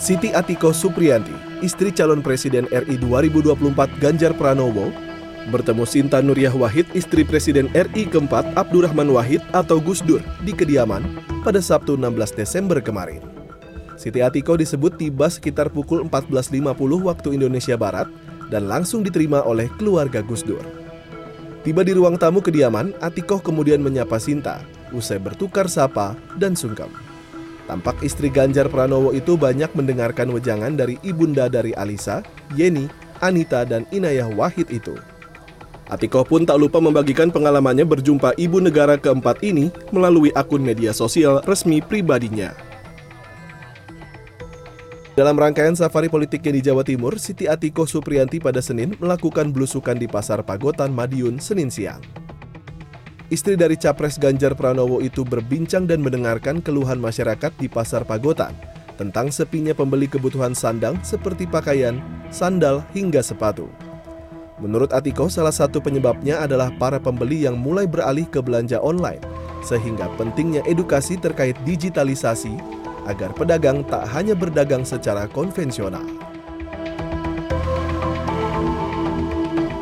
Siti Atiko Supriyanti, istri calon Presiden RI 2024 Ganjar Pranowo, bertemu Sinta Nuriyah Wahid, istri Presiden RI keempat Abdurrahman Wahid atau Gus Dur di kediaman pada Sabtu 16 Desember kemarin. Siti Atiko disebut tiba sekitar pukul 14.50 waktu Indonesia Barat dan langsung diterima oleh keluarga Gus Dur. Tiba di ruang tamu kediaman, Atikoh kemudian menyapa Sinta, usai bertukar sapa dan sungkem. Tampak istri Ganjar Pranowo itu banyak mendengarkan wejangan dari ibunda dari Alisa, Yeni, Anita, dan Inayah Wahid itu. Atikoh pun tak lupa membagikan pengalamannya berjumpa ibu negara keempat ini melalui akun media sosial resmi pribadinya. Dalam rangkaian safari politiknya di Jawa Timur, Siti Atiko Supriyanti pada Senin melakukan belusukan di Pasar Pagotan Madiun Senin siang istri dari Capres Ganjar Pranowo itu berbincang dan mendengarkan keluhan masyarakat di Pasar Pagotan tentang sepinya pembeli kebutuhan sandang seperti pakaian, sandal, hingga sepatu. Menurut Atiko, salah satu penyebabnya adalah para pembeli yang mulai beralih ke belanja online, sehingga pentingnya edukasi terkait digitalisasi agar pedagang tak hanya berdagang secara konvensional.